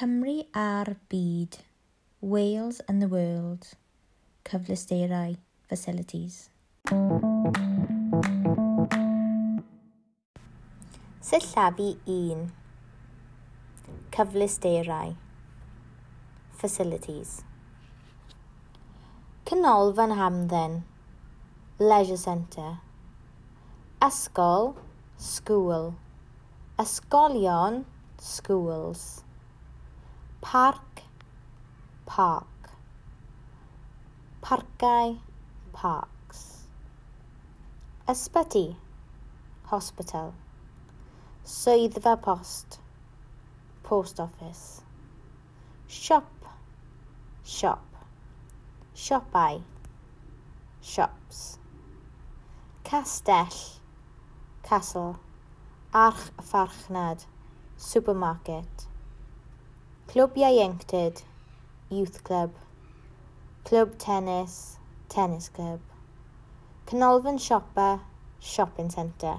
Cymru a'r byd, Wales and the World, cyfleusterau, facilities. Sillafu 1 Cyfleusterau Facilities. Canolfan Hamdden Leisure Centre. Ysgol School Ysgolion Schools parc park. parcau parks ysbyty hospital. Swyddfa post post office. Siop siop. Siopau shops castell castle. Arch farchnad, supermarket. Clwb ieuenctid, youth club. Clwb tennis, tennis club. Canolfan siopa, shopping centre.